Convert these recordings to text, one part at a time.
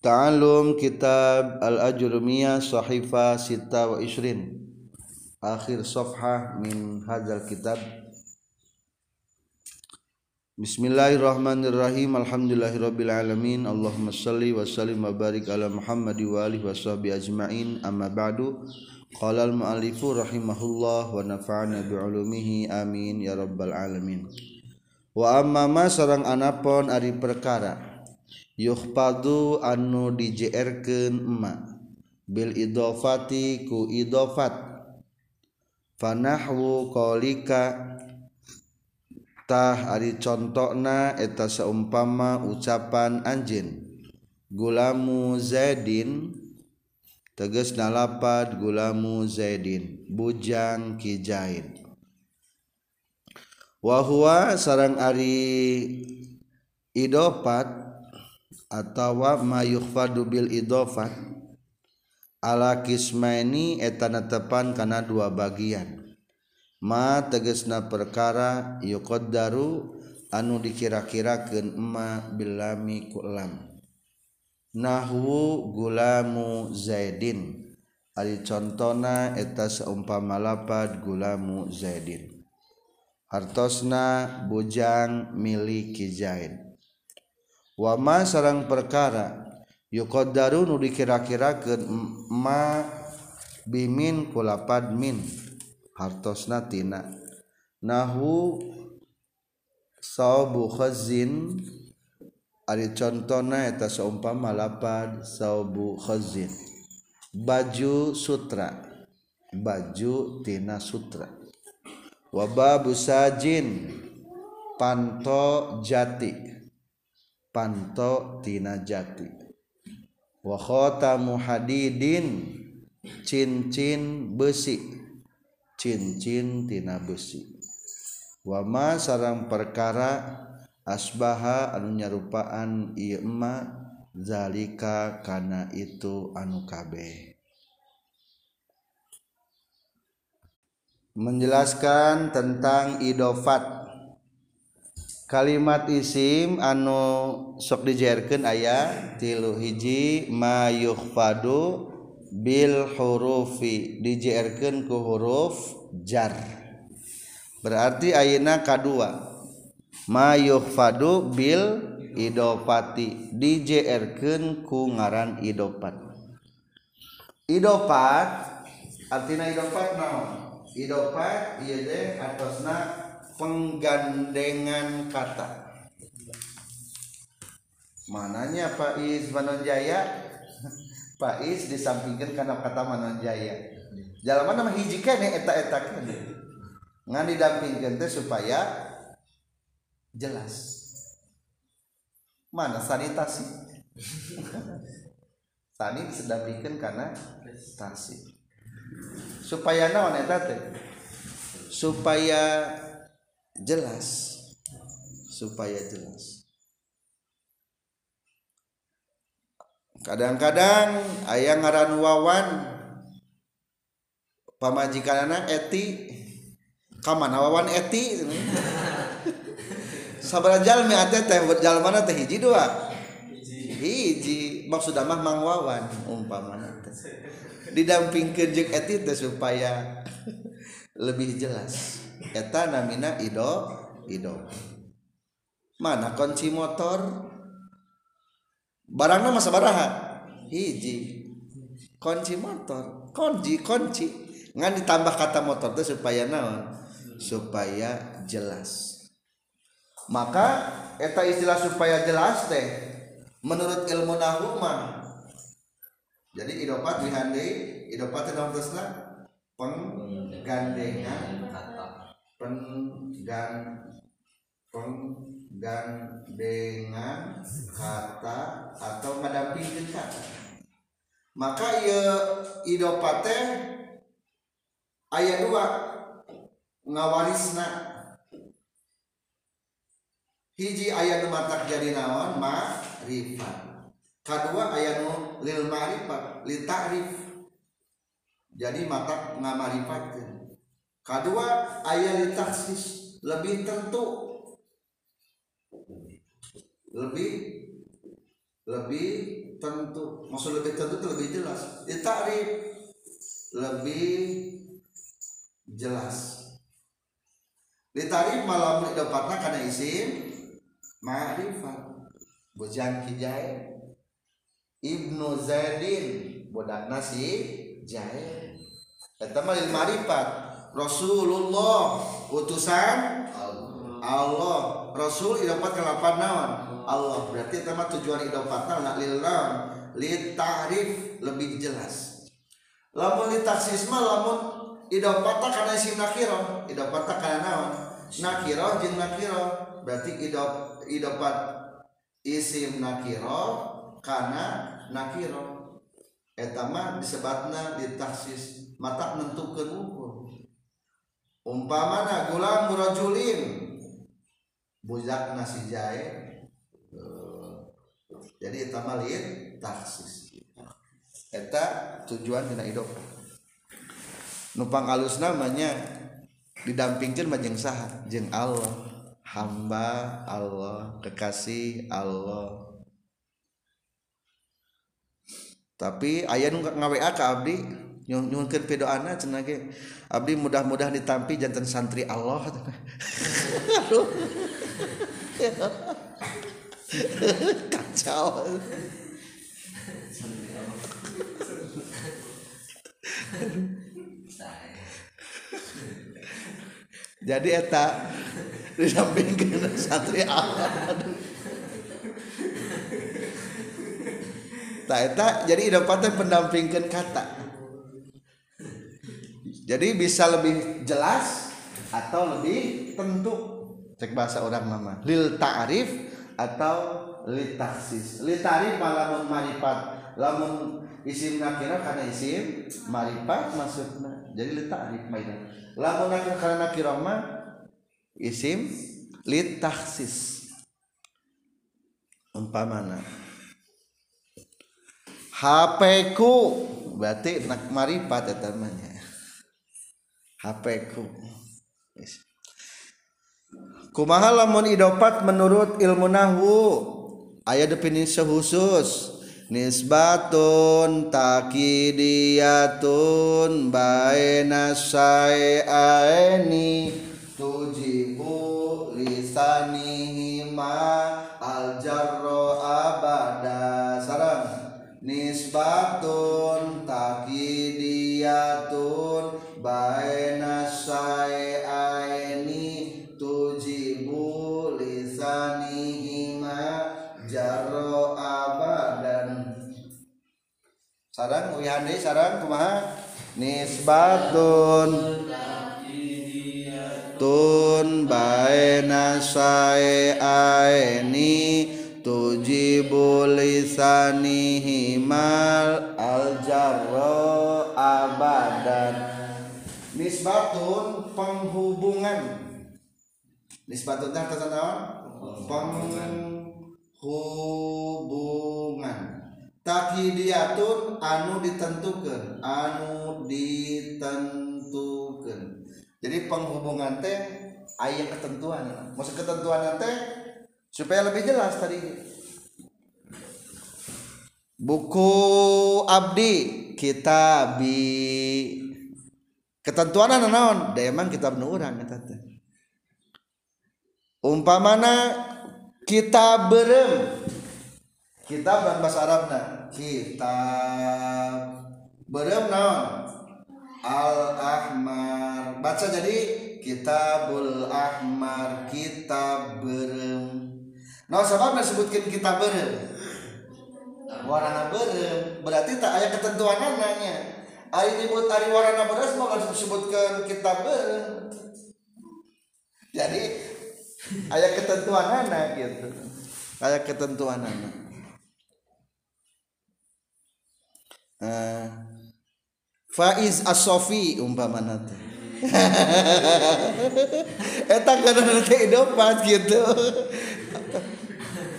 Ta'alum kitab al-ajrumiyah sahifa sita wa isrin Akhir sofha min hadzal kitab. Bismillahirrahmanirrahim. Alhamdulillahirabbil alamin. Allahumma salli wa sallim wa barik ala Muhammad wa alihi wa sahbihi ajma'in. Amma ba'du. Qala al-mu'allifu rahimahullah wa nafa'ana bi'ulumihi. Amin ya rabbal alamin. Wa amma ma sarang anapon ari perkara ypadu anu dijrkenmak Bil idofati ku idofat fanahwu kolika tah ari contona eta seumpama ucapan anjin gulamu Zaidin teges nalapad gulamu Zaidin bujang kijain wahua sarang ari idofat atawa mayukhfadu bil idofat ala kismaini etana tepan kana dua bagian. Ma tegesna perkara yuqaddaru anu dikira-kirakeun ma bilami ku lam nahwu gulamu zaidin. Ari contona eta saumpama lapad gulamu zaidin. Hartosna bujang miliki zaid. Wama sarang perkara yuqaddaru nu dikira-kirakeun ma bimin kulapad min hartosna tina. Nahu saubu khazin ari contona eta saumpama lapad saubu khazin. Baju sutra baju tina sutra. Wababu sajin panto jati panto tina jati. Wa khatamu hadidin cincin besi. Cincin tina besi. Wa ma sarang perkara asbaha anu nyarupaan ieu emma zalika kana itu anu kabeh. Menjelaskan tentang idofat kalimat isim anu sok dijarkan ayat tilu hiji mayukhfadu bil hurufi dijarkan ku huruf jar. Berarti ayeuna kadua. Mayuhfadu bil idopati dijarkan ku ngaran idopat. Idopat artinya idopat naon? Idopat iya deh atosna penggandengan kata. Mananya Is Manonjaya? Is disampingkan karena kata Manonjaya. Jalan mana hiji kene eta eta kene. Ngan didampingkan teh supaya jelas. Mana sanitasi? Tani disedampingkan karena sanitasi supaya naon eta supaya jelas. Supaya jelas. Kadang-kadang ayah ngaran wawan pamajikan anak eti kamana wawan eti? Sabar jalmi ate teh jalmana teh hiji dua? Hiji. Maksud mah mang wawan umpamana teh. Didampingkeun jeung eti teh supaya lebih jelas. Eta namina ido ido. Mana kunci motor? Barangnya masa baraha hiji. Kunci motor. Kunci kunci. Ngan ditambah kata motor itu supaya naon? Supaya jelas. Maka eta istilah supaya jelas teh menurut ilmu nahuma jadi idopat dihandi idopat itu penggandengan penggan penggandengan kata atau mendampingkan kata. Maka ia idopate ayat dua ngawarisna. Hiji ayat matak jadi naon? Ma'rifat. Kedua ayat nu lil ma'rifat li ta'rif. Jadi matak ngamarifatkeun kedua ayat taksis lebih tentu. Lebih lebih tentu. Maksud lebih tentu itu lebih jelas. Ditarif lebih jelas. Ditarif malam dapatnya karena isim ma'rifat. Bujang kijai ibnu zaidin. Budak nasi jahil eta mah marifat Rasulullah utusan Allah. Rasul idopat ke lapan naon? Allah. Berarti tema tujuan idopatna nak lil naon? Li lebih jelas. Lamun li taksis mah lamun idopatna kana isim nakiro. Idopatna kana naon? Nakiro jeung nakiro. Berarti idop idopat isim nakiro karena nakiro. Etama disebatna ditaksis mata menentukan ukur umpamana gulam murajulin. Bujak nasi jahe. Jadi etama lihat taksis. Eta tujuan dina hidup. Numpang alus namanya didampingkan majeng sah jeng Allah. Hamba Allah. Kekasih Allah. Tapi ayah nunggak ngawe ke abdi nyunkan pedo anak cenah abdi mudah-mudah ditampi jantan santri Allah kacau. Jadi eta disampingkan santri Allah. Eta jadi idopatnya pendampingkan kata jadi bisa lebih jelas atau lebih tentu? Cek bahasa orang mama. Lil ta'rif atau lil taksis lil ta'rif malah marifat. Lamun isim nakira karena isim marifat maksudnya jadi lil ta'rif mainan lamun nakira karena nakira mah isim lil taksis umpamana. HP ku berarti nak marifat ya namanya HP ku. Kumaha lamun idopat menurut ilmu nahwu aya definisi khusus nisbatun takidiyatun baina syai'aini tujibu lisanihima aljarro abada. Sarang nisbatun takidiyatun baina sarang wihandi sarang kumaha? Nisbatun. Tun baina syai'aini tujibu lisanihimal aljarro abadan. Nisbatun penghubungan. Nisbatun teh penghubungan takhidiatun anu ditentukan anu ditentukan jadi penghubungan teh ayat ketentuan. Maksud ketentuan teh supaya lebih jelas tadi. Buku abdi kita bi ketentuan naon? Da emang kitab nu urang eta teh. Umpamana kita berem. Kitab dan bahasa Arabna kitab. Berem naon? Al ahmar baca jadi kitabul ahmar. Kitab berem. Nah sebab disebutkan kita berem? Warna berem. Berarti tak ada ketentuan nanya Ari nyebut ari warna beres mau disebutkan kita berem? Jadi ayat ketentuan anak gitu. Ayat ketentuan anak uh, Faiz Asofi umpama nanti Eta karena nanti idopat gitu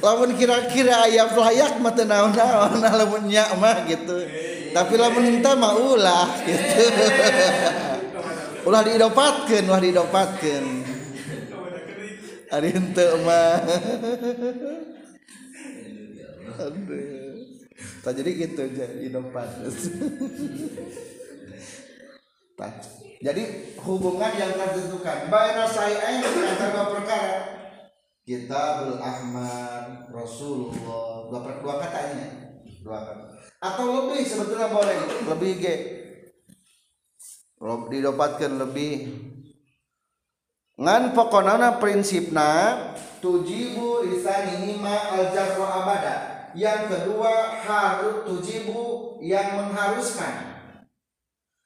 Lamun kira-kira ayam layak mah teu naon-naon lamun nya mah gitu. Tapi lamun minta mah ulah gitu. ulah didopatkeun, ulah didopatkeun. Ari henteu mah. Aduh. Tak jadi gitu aja idopat jadi hubungan yang tertentukan baina sa'i'ain antara perkara. Kitabul Ahmad Rasulullah. Dua, dua katanya dua kata. Atau lebih sebetulnya boleh. Lebih ge didapatkan lebih. Ngan pokoknya prinsipna tujibu lisanihi ma al jarru abada yang kedua harus tujibu yang mengharuskan.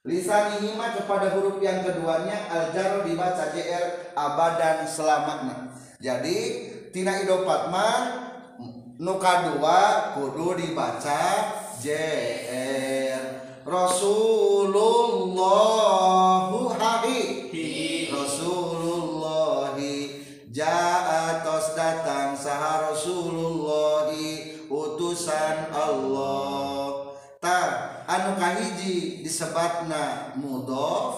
Lisanihi ma kepada huruf yang keduanya al jarru dibaca jr abadan selamanya jadi tina idopat ma nuka dua kudu dibaca jr. Rasulullah hari jaatos datang saha Rasulullah kahiji disebatna mudhof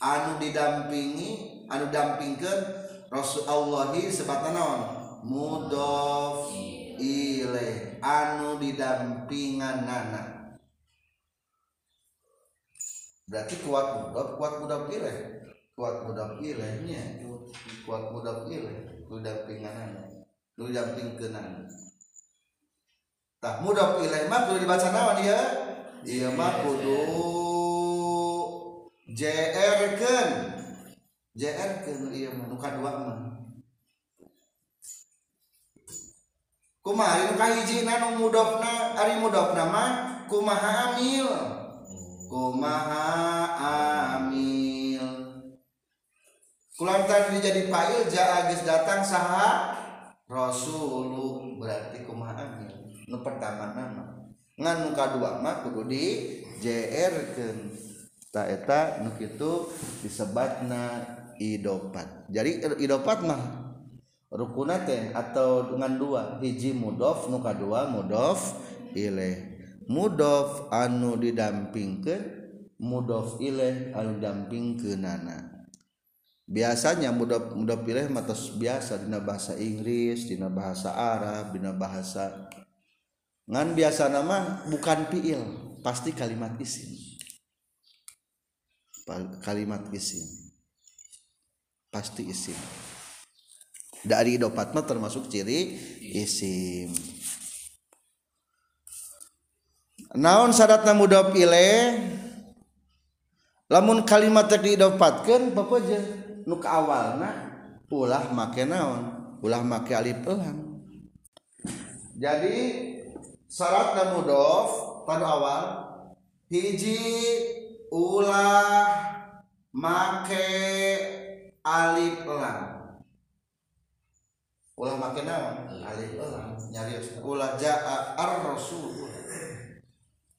anu didampingi anu dampingkeun Rasulullah sebatna naon? Mudhof. Ilaih anu didampingan nana berarti kuat mudhof kuat mudhof ilaih kuat budak ilahnya kuat budak ilah budak pinganan lu damping kenan tak mudah ilah mah kudu dibaca naon dia iya mah kudu. JR kan JR kan iya mah nuka dua mah kumaha nu kahijina nu mudofna ari mudofna mah kumaha amil? Kumaha amil? Kulantan jadi pail ja agis datang saha? Rasulullah. Berarti kumaha nu pertama nama ngan nu kadua mah kudu di JR ta eta nu kitu disebatna idopat. Jadi idopat mah rukuna teh atau dengan dua. Hiji mudof nu kadua mudof ile mudof anu didampingkeun mudof ile anu dampingkeunana. Biasanya mudof mudof ile matos biasa dina bahasa Inggris dina bahasa Arab dina bahasa ngan biasa nama bukan fiil pasti kalimat isim. Kalimat isim. Pasti isim. Dari dopat mah termasuk ciri isim. Naon syaratna mudhof ilaih lamun kalimat yang didapatkan papa aja nuk awalna ulah make naon? Ulah make alif elang. Jadi syarat dan mudof pada awal. Hiji ulah make alif elang ulah make naon? Alif elang nyari ulah jaa ar rasul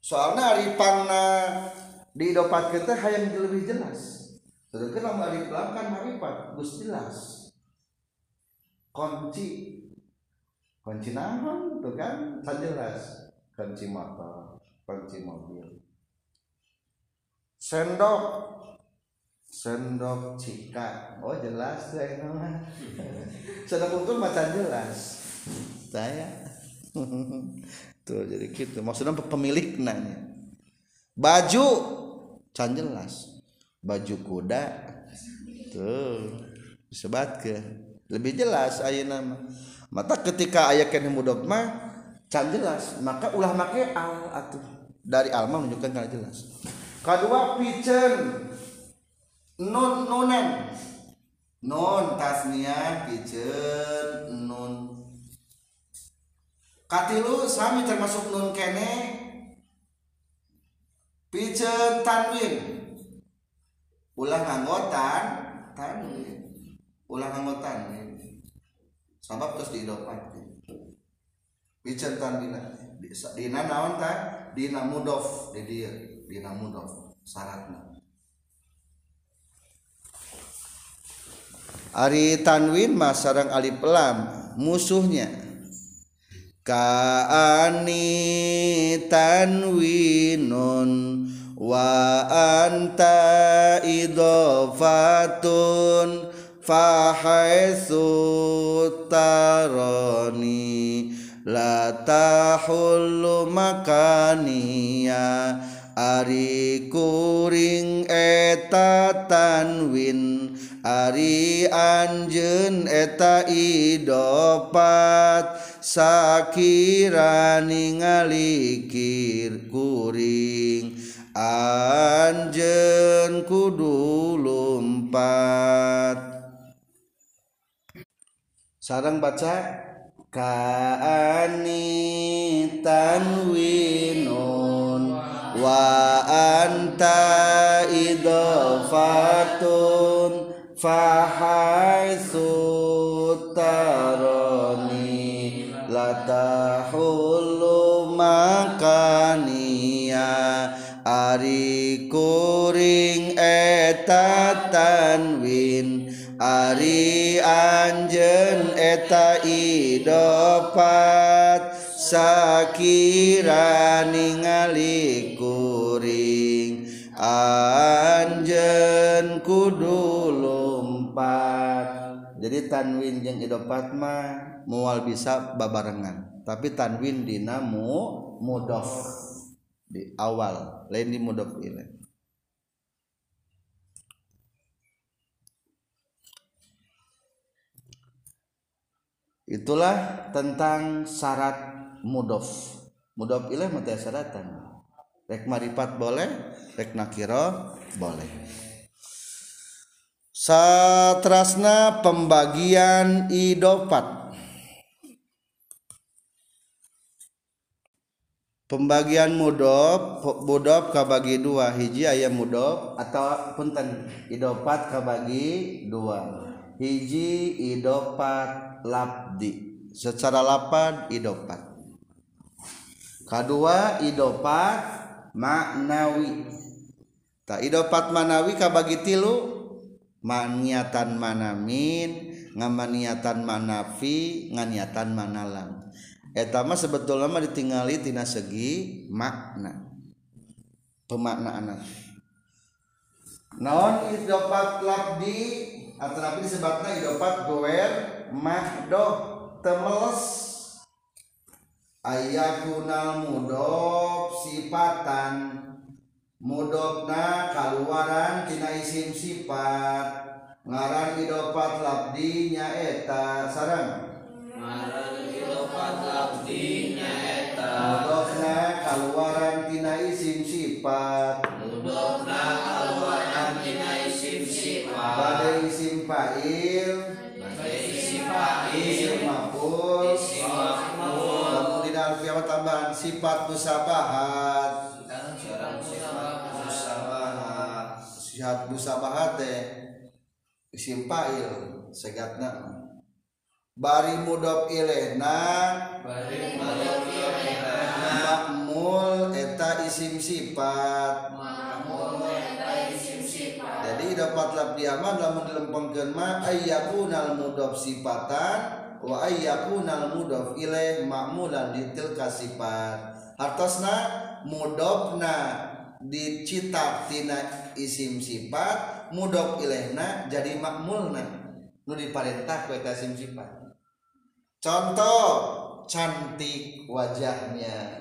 soalnya ari pangna didopat kita hayang lebih jelas. Sedangkan lamun alif lam kan marifat, gus jelas. Kunci kunci naon tuh kan kan jelas. Kunci motor, kunci mobil. Sendok. Sendok cika oh jelas saya nama sendok untung macam jelas. Saya. Tuh jadi gitu. Maksudnya pemilik nanya. Baju. Can jelas. Baju kuda. Tuh. Disebat ke. Lebih jelas ayat nama mata ketika ayat kan mudok mah can jelas. Maka ulah make al atuh. Dari al mah menunjukkan karena jelas. Kedua piceun nun nunan nun tasniah piceun nun. Katilu sami termasuk nun kene. Piceun tanwin. Ulah nganggotan tanwin. Ulah nganggotan sabab terus diidopat bicara tanwin dina naon ta dina mudof di dia. Dina mudof syaratna. Ari tanwin mah sarang alif lam musuhnya. Kaani tanwinun wa anta idofatun fahaitsu tarani latahullu makania Ari kuring eta tanwin Ari anjen eta idopat Sakira ningalikir kuring Anjen kudu lumpat Sarang baca Kaani tanwinun wa anta idofatun fahaitsu tarani latahullu makania ari kuring eta tanwin Ari Anjen eta idopat Sakira ningali kuring Anjen kudu lumpat Jadi tanwin yang idopat mah mual bisa babarengan. Tapi tanwin dinamu mudof. Di awal lain di mudof ilaih itulah tentang syarat mudof. Mudof ilaih mati syaratan. Rek maripat boleh rek nakiro boleh. Satrasna pembagian idopat pembagian mudof mudof kabagi dua. Hiji ayam mudof atau punten idopat kabagi dua. Hiji idopat labdi. Secara lapan idopat. Kedua idopat maknawi. Tak idopat manawi kabagi tilu? Maniatan manamin ngamaniatan manafi nganiatan manalam etama sebetulnya mah ditinggali tina segi makna. Pemaknaan non idopat labdi? Atau disebutnya idopat goer mahdoh temeles. Ayakunal mudob sifatan mudobna kaluaran tina isim sifat. Ngaran idopat labdi eta sarang ngaran idopat labdi eta mudobna kaluaran tina isim sifat. Mudobna kaluaran tina isim sifat. Pada isim fa'il. sifat musabahat. Sifat musabahat. Teh isim fa'il segatna. Bari mudhof ilaihna bari mudhof ilaihna makmul eta isim sifat. Makmul eta isim sifat. Jadi dapat lab diaman lamun dilempengkeun mah ayyakunal mudhof sifatan wa ayyakunal mudhof ilaih ma'mulan ditilka sifat. Hartosna mudhofna dicita tina isim sifat mudhof ilaihna jadi makmulna. Nu diparentah ku eta isim sifat. Contoh cantik wajahnya.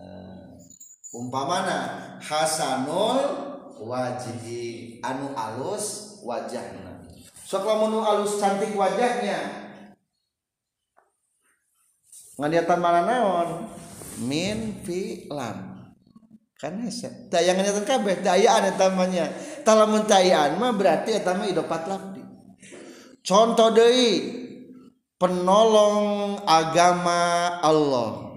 Uh, umpamana hasanul wajhi anu alus wajahnya sok lamun alus cantik wajahnya ngadiatan mana naon? Min fi lam. Kan hese. Daya ngadiatan kabeh daya ada tamanya talamun tayaan mah berarti eta mah idopat labdi contoh deui penolong agama Allah.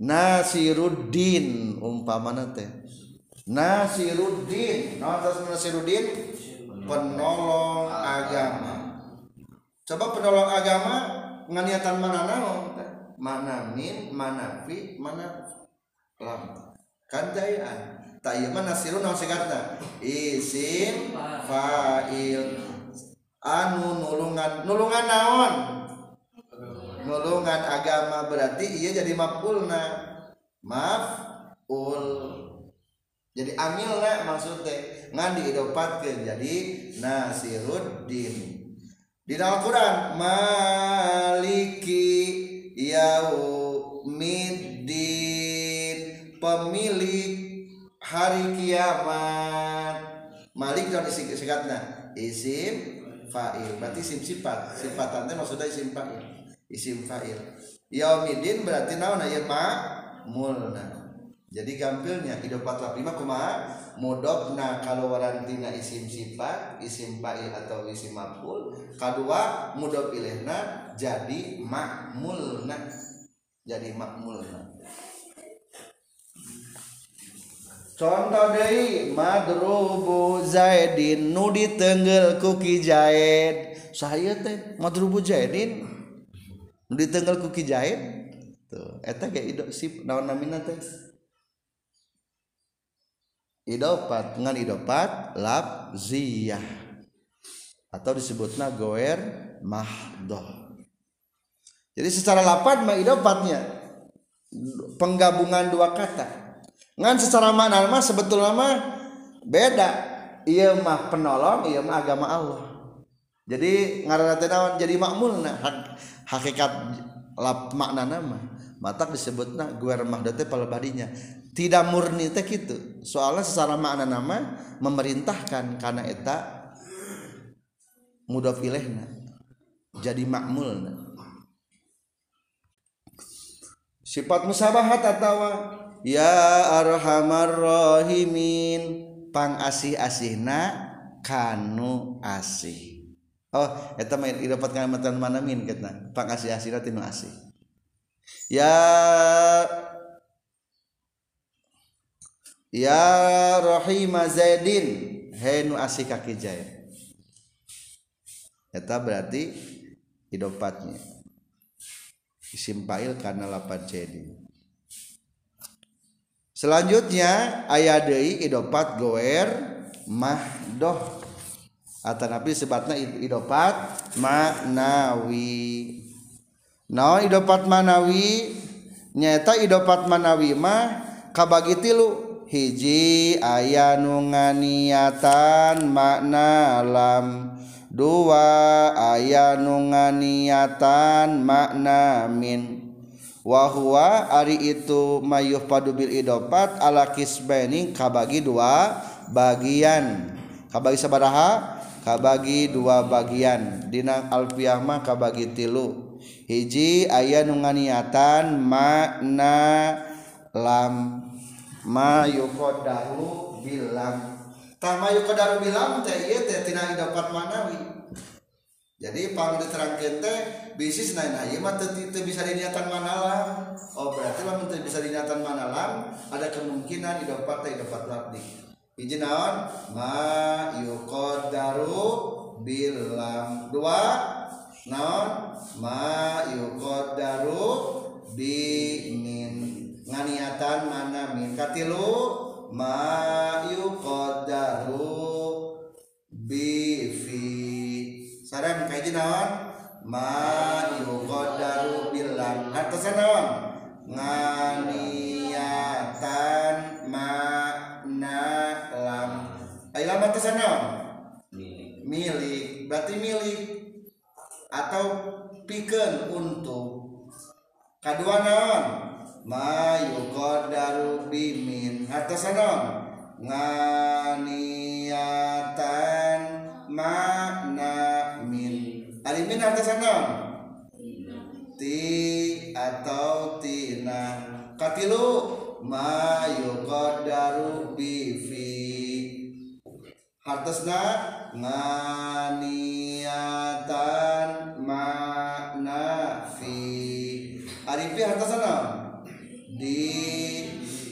Nasiruddin umpamana teh. Nasiruddin. Naon Nasiruddin? Penolong agama. Coba penolong agama nganiatan mana naon mana min mana fi mana lam. Kan dayaan tak iya mana nasirun naon segarna isim fa'il. Anu nulungan nulungan naon? Nulungan agama berarti iya jadi mafulna. Maful. Jadi amilna maksudnya. Ngan diidopatkeun jadi nasiruddin di Al-Quran maliki yaumidin pemilik hari kiamat. Malik dan isi singkatnya isim fa'il. Berarti isim sifat. Sifatannya maksudnya isim fa'il. Isim fa'il. Yaumidin berarti naon? Aya mulna jadi gampilnya idopat lima kumaha mudofna kalau warantina isim sifat isim fa'il atau isim maf'ul kedua mudah pilihna jadi makmulna. Jadi makmulna. Contoh dari madrubu zaidin nu ditenggel kuki zaid. Saya teh madrubu zaidin nu ditenggel kuki zaid. Tuh eta ge idop sip naon namina teh? Idopat ngan idopat lafziyah atau disebutnya goer mahdoh. Jadi secara lapan mah idopatnya penggabungan dua kata. Ngan secara makna mah sebetulnya mah beda. Iya mah penolong iya mah agama Allah. Jadi ngaranna jadi makmul nah hakikat lap makna nama matak disebutna guer mahdoh teh palebadinya tidak murni teh gitu soalnya secara makna nama memerintahkan karena eta mudah filehna. Jadi makmul sifat musabahat atau ya arhamar rahimin pang asih asihna kanu asih. Oh eta mah dapat kalimatan manamin katna pang asih asihna tinu asih. Ya ya rahima zaidin henu asih kaki zaid eta berarti idopatnya isim fa'il karena lapan jadi selanjutnya ayat deui idopat goer mahdoh. Atanapi sebatna idopat manawi. Naon idopat manawi? Nyata idopat manawi mah kabagi tilu hiji aya nu nganiatan makna lam dua aya nunganiatan maknamin wahwa Ari itu mayuh padu bil idopat ala kisbeni kabagi dua bagian. Kabagi sabaraha? Kabagi dua bagian. Dina alfiah mah kabagi tilu. Hiji aya nunganiatan makna lam. Ma bil bilam. tamayu kodar bilang teh iya teh tina dapat manawi jadi pang diterangkan teh bisnis naik ieu mah teu bisa diniatan manalam oh berarti lamun teu bisa diniatan manalam ada kemungkinan dapat teh dapat labdi hiji naon? Ma yuqaddaru bilam dua naon? Ma yuqaddaru bimin nganiatan mana min? Katilu? Ma yuqaddaru bi fi. Sareng kaiji naon? Ma yuqaddaru bilam hartosan naon? Nganiatan makna lam ai lam hartosan naon? Milik. Milik. Berarti milik atau pikeun untuk. Kedua naon ma yuqaddaru atas naon nganiatan makna min alimin atas naon ti atau tina. Katilu ma yuqaddaru bi fi hartosna nganiatan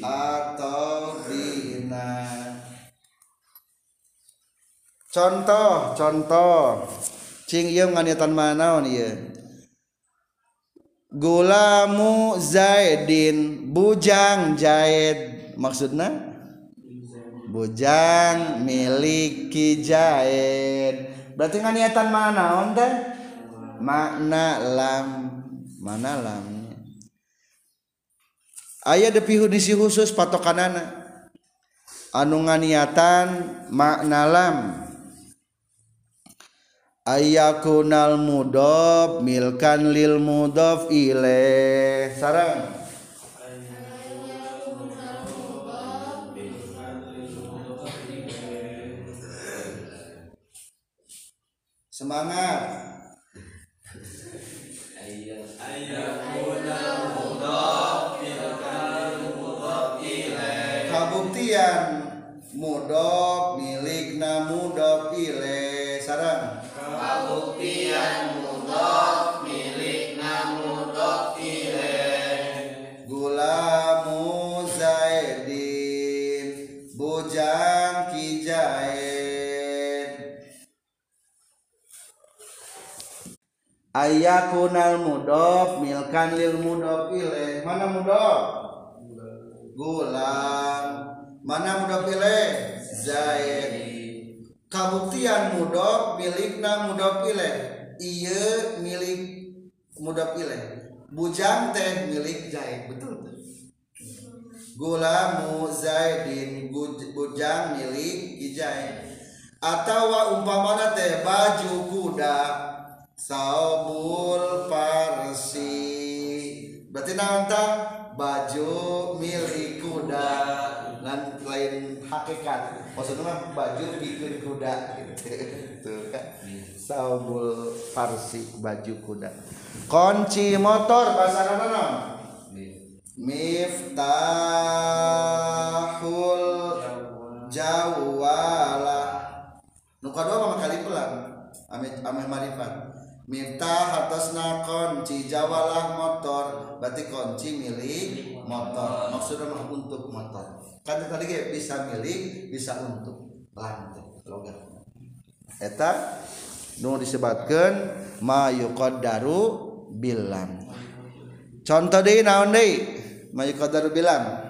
atau dina contoh contoh. Cing ieu nganiatan manaon ieu. Gulamu zaidin bujang zaid maksudna? Bujang miliki zaid berarti nganiatan manaon teh? Makna lam mana lam aya definisi khusus patokanana. Anu nganiatan makna lam. Ayakunal mudhof milkan lil mudhof ilaih sarang semangat kabuktian mudhof milikna mudhof ilaih sarang. Kabuktian mudhof milikna mudhof ilaih Gulamu Zaidin Bujang Ki Zaid Ayakunal mudof milkan lil mudof ilaih Mana mudof? Gulam Mana mudof ilaih? Zaid. Kabuktian mudof milikna mudof ilaih Iya milik mudof ilaih Bujang teh milik Zaid. Betul Gulamu Zaidin Buj- Bujang milik Zaid. Atau umpamana teh baju kuda Saubul Parsi. Berarti naon tah? baju milik kuda dan lain hakikat maksudnya mah baju bikin kuda gitu. Kan? Saubul farsi baju kuda. Kunci motor bahasa mana miftahul jawala. Nu kadua mah kali pelan ame ame marifat miftah atasna kunci jawalah motor. Berarti kunci milik motor. Maksudnya untuk motor kan tadi ge bisa milik bisa untuk lantai logat eta nu disebutkan ma yuqaddaru bilam. Contoh deui naon deui? Ma yuqaddaru bilam.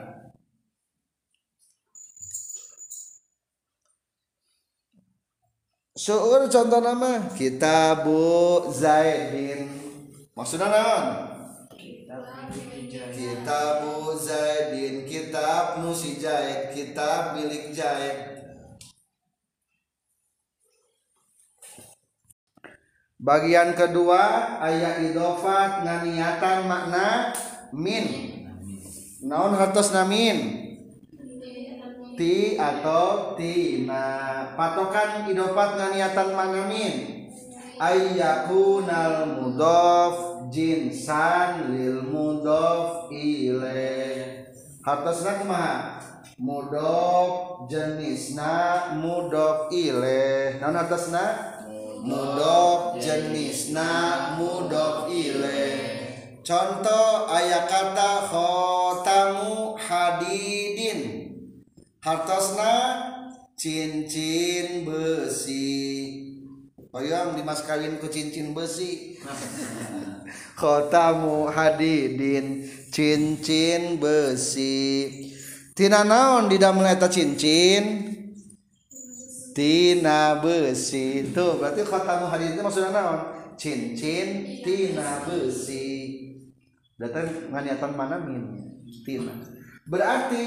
Syukur contoh nama Kitabu Zaidin. Maksudnya naon? Kitabu Zaidin Kitab Nusi Zaid Kitab milik Zaid Bagian kedua ayat idofat nganiatan makna min. Naon hartos namin ti atau tina patokan idofat nganiatan makna min? Ayyakunal mudof jinsan lil mudof ilaih hartosna kumaha? Mudok jenisna mudok ileh. Naon hartosna? Mudok jenisna mudok ileh. Contoh ayat kata khotamu hadidin. Hartosna cincin besi. Hoyong dimas kawin ku cincin besi. Khotamu hadidin cincin besi. Tina naon di dalam eta cincin? Tina besi. Tuh berarti khotamu hadidin itu maksudnya naon? Cincin tina besi. Datang nganiatan mana min? Tina. Berarti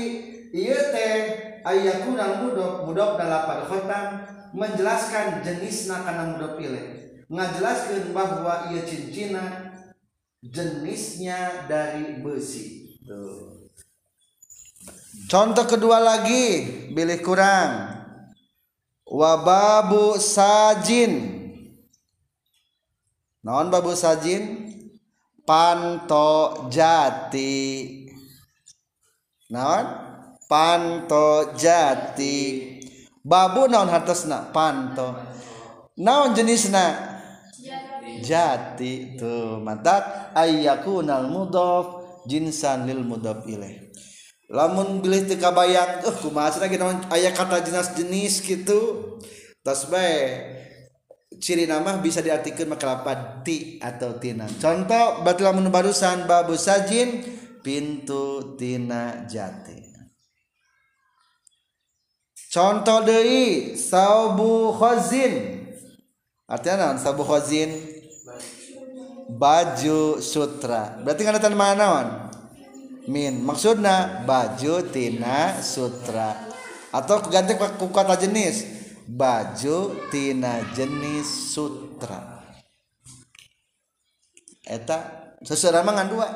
iya teh ayakunal mudok mudok dalam pada khotam menjelaskan jenisna karena mudah pilih. Ngajelaskan bahwa ia cincina jenisnya dari besi. Contoh kedua lagi pilih kurang. Wababu sajin. Naon babu sajin? Panto jati naon? Panto jati babu naon hartosna? Panto. Naon jenisna? Jati. Tuh mantap ayyakunal mudhof jinsan lil mudhof ilaih lamun bilih teu kabayang eh kumaha cenah gitu aya kata jenis jenis gitu tos bae ciri nama bisa diartikan makalapat ti atau tina. Contoh batu lamun barusan babu sajin pintu tina jati. Contoh deui saubu khazin. Artinya naon saubu khazin? Baju sutra. Berarti ngaran mana naon min. Maksudna baju tina sutra. Atau ganti ku kata jenis. Baju tina jenis sutra. Eta seseramangan dua.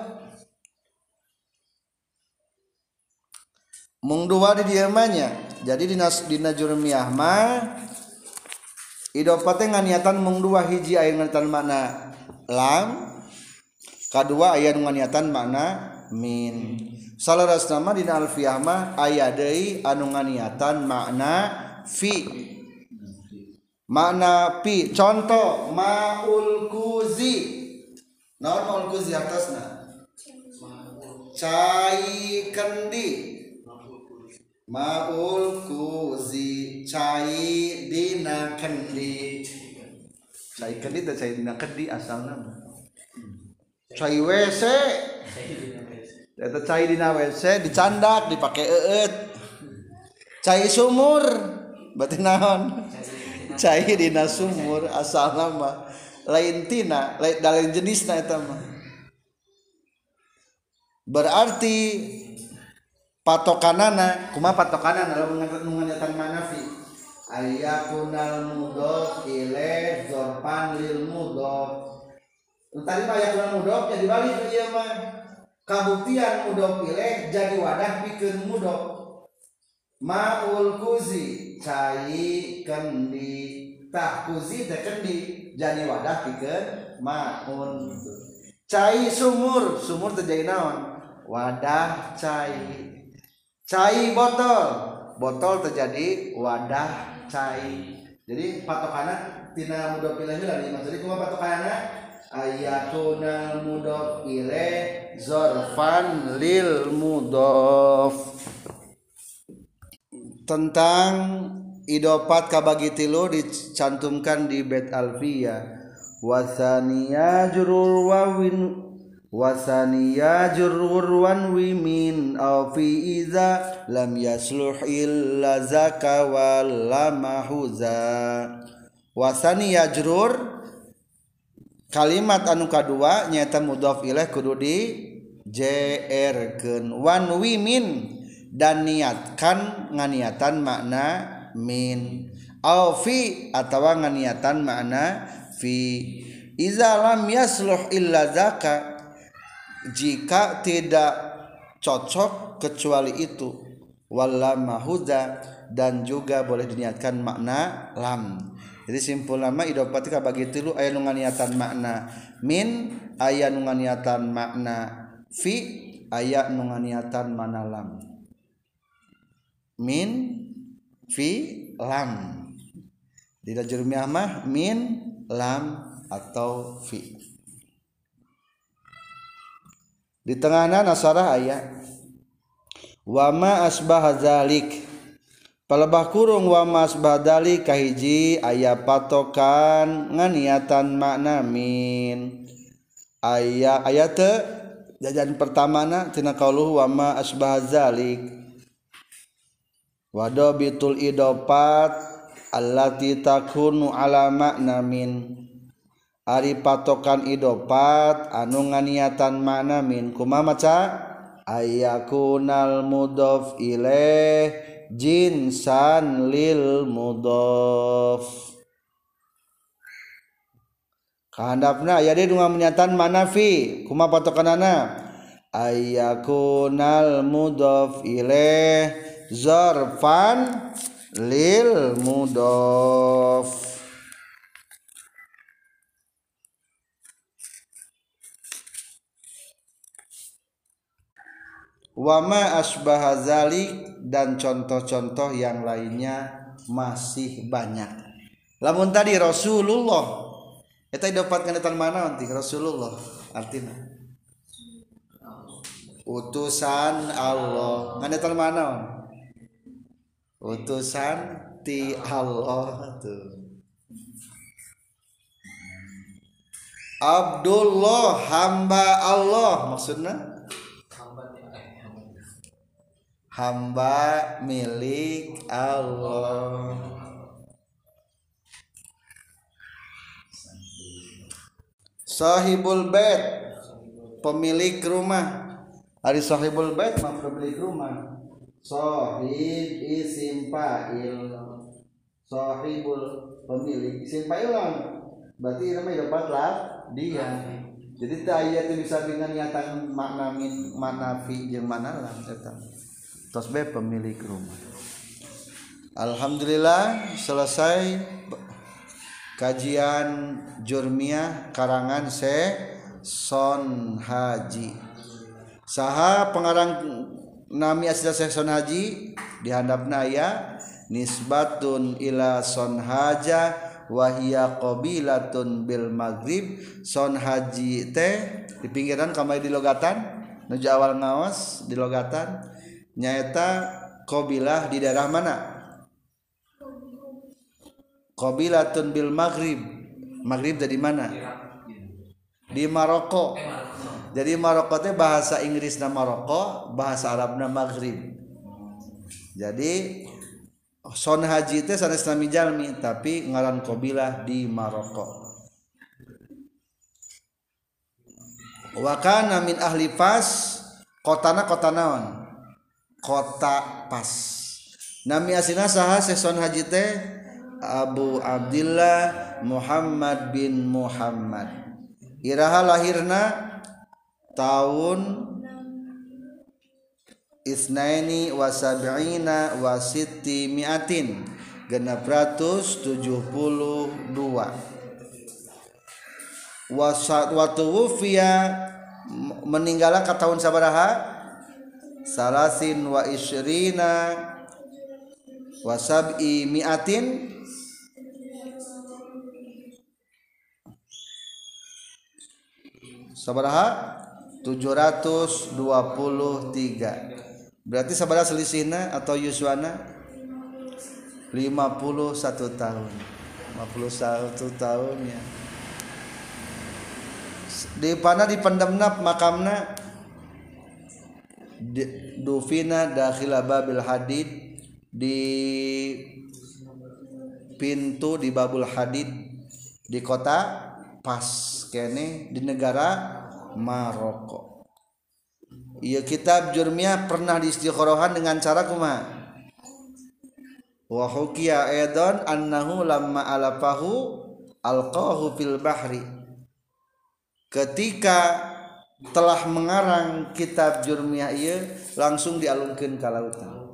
Mung dua di diamanya jadi dinas dina jurmiah mah idopate nganiatan mung dua hiji aya nganiatan makna lam kedua aya nganiatan makna min. Salaras nama dina alfiah mah aya deui anu nganiatan makna fi. Makna pi contoh maul kuzi. Naon maul kuzi atasna? Cai kendi. maul kuzi cai dina kendi. Cai kendi teh cai dina kendi asal nama. Hmm. Cai wc. Eta cai dina wc dicandak dipake eet cai sumur. Berarti naon? Cai dina sumur asal nama. Lain tina lain, lain jenisna eta mah. Berarti patokanana kuma patokanana lamun nganyatan manafi. Ayakunal mudhof ilaih zorpan lil mudhof tadi mah ayakunal mudhof jadi balik ke ieu mah. Kabuktian mudhof ilaih jadi wadah pikeun mudhof maul kuzi cai kendi. Tah kuzi teh kendi jadi wadah pikeun maun. Cai sumur sumur teh jadi naon? Wadah cai cai botol. Botol terjadi wadah cai jadi patokanna tina mudhof ilaih lagi maksudnya kumaha patokanna ayatuna mudhof ilaih zorfan lil mudhof. Tentang idopat kabagi tilu dicantumkan di bet alfiya. Wasaniya jurur wawin wasaniya wan wimin au fi iza lam yasluh illa zaka wal lamahuza wasaniya jurur kalimat anu kadua nyata mudhaf ilaih kudu di jr keun wan wimin dan niatkan nganiatan makna min. Au fi atau nganiatan makna fi. Iza lam yasluh illa zaka jika tidak cocok kecuali itu wala mahuda dan juga boleh diniatkan makna lam. Jadi simpul nama idopati bagi tilu aya nu nganiatan makna min aya nu nganiatan makna fi aya nu nganiatan mana lam. Min fi lam. Di jurmiah mah min lam atau fi di tengahna nasarah ayat wama asbahzalik palebah kurung wama asbahzalik kahiji ayat patokan nganiatan maknamin ayat ayat te jajan pertama na tina kauluh wama asbahzalik wadobitul idopat allati takunu ala maknamin ari patokan idopat anu nganiatan makna min kumaha maca? Ayakunal mudhof ilaih jinsan lil mudhof. Kahandapna deui nu nganiatan makna fi? Kumaha patokanana. Ayakunal mudhof ilaih zarfan lil mudhof wama asbaha zalik dan contoh-contoh yang lainnya masih banyak. Lamun tadi Rasulullah. Kita dapat kenatan mana nanti? Rasulullah. Artinya? Utusan Allah. Kenatan mana utusan ti Allah tuh Abdullah hamba Allah. Maksudnya hamba milik Allah. Sahibul bait pemilik rumah. Hari sahibul bait mah pemilik rumah. Sahib isim fa'il sahibul pemilik sing pailang berarti namanya dapat lah dia. Jadi ayat bisa dengan nyata makna min mana fi jeung mana lah tos be pemilik rumah. Alhamdulillah selesai kajian jurmiah karangan se son haji. Saha pengarang nami asli son haji dihandapna ya nisbatun ila son haja wahia qabilatun bil maghrib. Son haji teh di pinggiran kamai di logatan nuju awal ngawas di logatan nyaeta qabilah di daerah mana? Qabilatun bil maghrib. Maghrib dari mana? Di Maroko. Jadi Maroko teh bahasa Inggris nama Maroko bahasa Arabna maghrib. Jadi son haji teh sanes nami jalmi tapi ngaran qabilah di Maroko. Wa kana min ahli Fas kotana kota naon kota Pas. Nami asina saha son haji teh Abu Abdullah Muhammad bin Muhammad. Iraha lahirna tahun isnaini wa sab'ina wa sitti mi'atin genap ratus tujuh puluh dua. Wa tuwufiya meninggalah ke tahun sabaraha salasin wa isyrina wa sab'i mi'atin. Sabaraha 723 berarti sabaraha selisihna atau yuswana? 51 tahun. 51 tahun ya. Di mana di pendemnap makamna dufina dakhila babil hadid di pintu di babul hadid di kota pas kene di negara Maroko. Iya kitab Jurmiyah pernah diistiqorohan dengan cara kuma? Wa hukiya aidan annahu lamma alafahu alqahu fil bahri. Ketika telah mengarang kitab Jurmiyah ieu langsung dialungkeun ka lautan.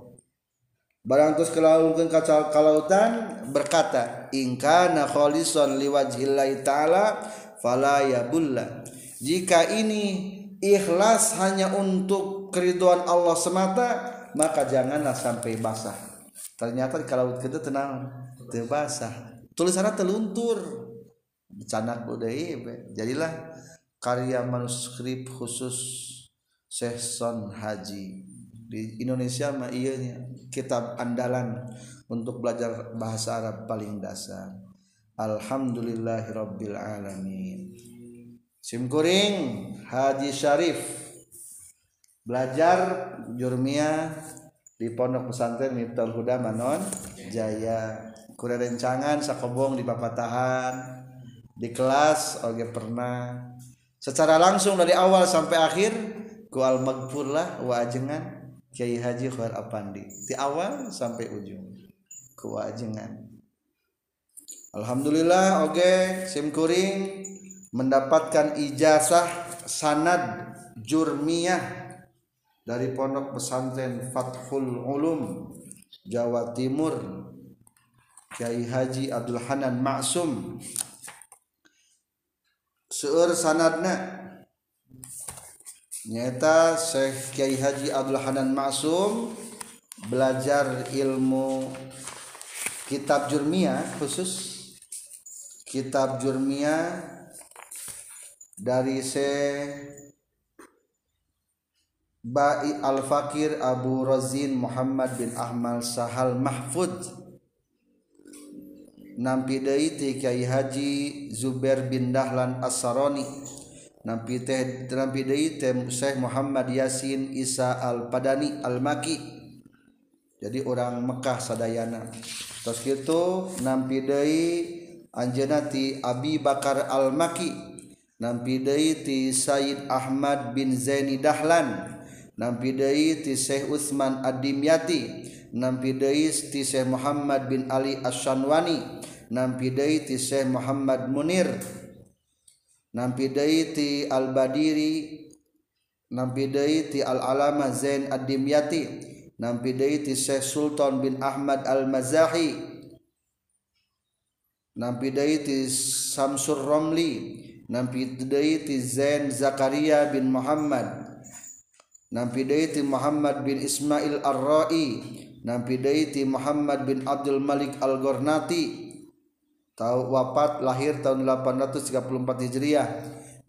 Barang terus kelautan ka lautan berkata ingkana khalisan liwajhillahi ta'ala fala yabulla. Jika ini ikhlas hanya untuk keriduan Allah semata maka janganlah sampai basah. Ternyata kalau kita tenang terbasah tulisannya teluntur canak budaya jadilah karya manuskrip khusus Sehson Haji. Di Indonesia mah iya kitab andalan untuk belajar bahasa Arab paling dasar. Alhamdulillahirabbil alamin. Simkuring Haji Syarif. Belajar jurmia di pondok pesantren Miftahul Huda Manon Jaya. Kura rencangan sakobong di papatahan. Di kelas oke pernah secara langsung dari awal sampai akhir ku al magfur lah wa ajengan Kiai Haji Khair Apandi. Di awal sampai ujung ku ajengan. Alhamdulillah oke okay, simkuring mendapatkan ijazah sanad jurmiyah dari pondok pesantren Fathul Ulum Jawa Timur Kiai Haji Abdul Hanan Maksum seur sanadna. Nyata Syekh Kiai Haji Abdul Hanan Maksum belajar ilmu kitab jurmiyah khusus. Kitab jurmiyah dari se Ba'i Al-Fakir Abu Razin Muhammad bin Ahmad Sahal Mahfud nampi deui ti Kiai Haji Zubair bin Dahlan As-Saroni. Nampi teh nampi deui teh Syekh Muhammad Yasin Isa Al-Padani Al-Maki. Jadi orang Mekah sadayana. Terus kitu nampi deui Anjeuna ti Abi Bakar Al-Maki. Nampi deui ti Said Ahmad bin Zaini Dahlan. Nampi deui ti Syekh Utsman Ad-Dimyati nampidais ti Syekh Muhammad bin Ali Asyanwani nampidai ti Syekh Muhammad Munir. Nampidai ti Al-Badiri. Nampidai ti Al-Alama Zain Ad-Dimyati. Nampidai ti Syekh Sultan bin Ahmad Al-Mazahi. Nampidai ti Samsur Romli. Nampidai ti Zain Zakaria bin Muhammad nampidai ti Muhammad bin Ismail Ar-Ra'i. Nampidai ti Muhammad bin Abdul Malik Al-Gornati. Tahu wafat lahir tahun 834 Hijriah.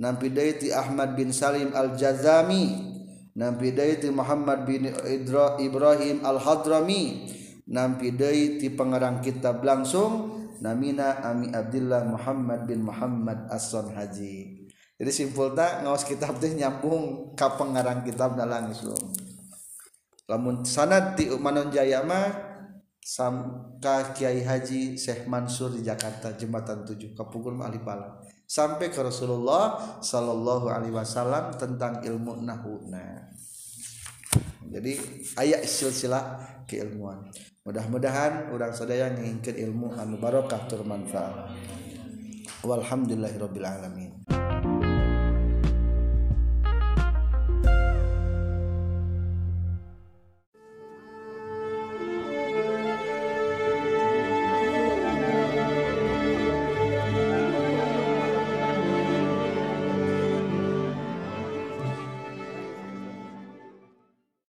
Nampidai ti Ahmad bin Salim Al-Jazami. Nampidai ti Muhammad bin Idra Ibrahim Al-Hadrami. Nampidai ti pengarang kitab langsung namina Ami Abdullah Muhammad bin Muhammad As-Son Haji jadi simpul tak ngawas kitab teh nyambung ka pengarang kitab langsung lamun sanad ti Manon Jaya mah Kiai Haji Syekh Mansur di Jakarta Jembatan 7 Kapungkur Alipala sampai ke Rasulullah Sallallahu Alaihi Wasallam tentang ilmu nahuna. Jadi ayat silsilah keilmuan. Mudah-mudahan orang sadaya ngingkeun ilmu anu barokah tur manfaat. Walhamdulillahirabbil alamin